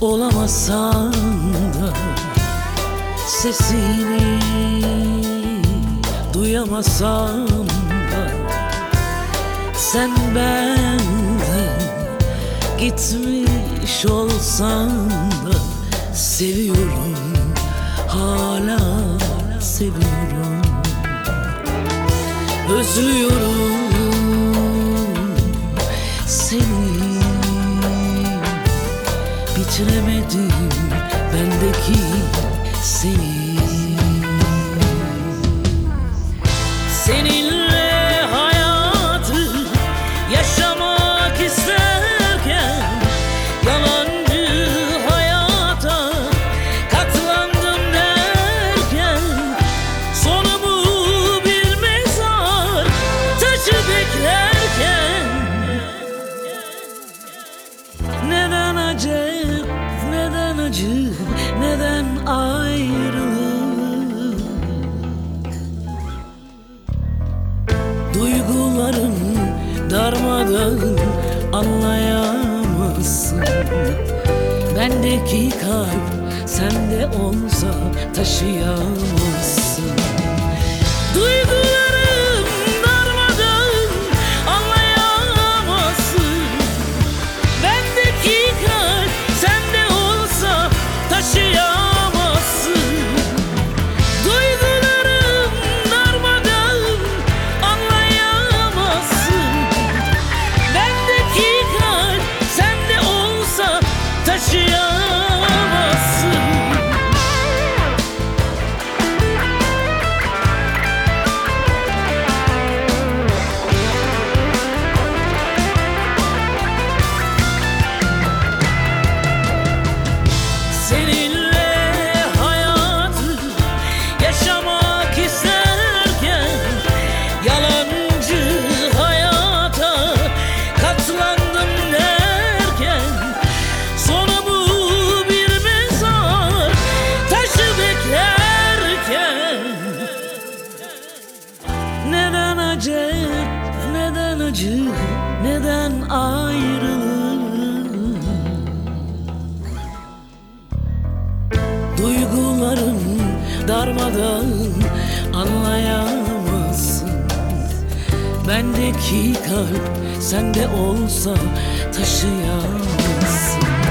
Olamasan da Sesini Duyamasam da Sen benden Gitmiş olsan da Seviyorum Hala seviyorum. Özlüyorum Bitiremedim bendeki seni Bendeki kalp sende olsa taşıyamazsın taşıyamazsın acı, neden ayrılık Duygularım darmadan anlayamazsın. Bendeki kalp sende olsa taşıyamazsın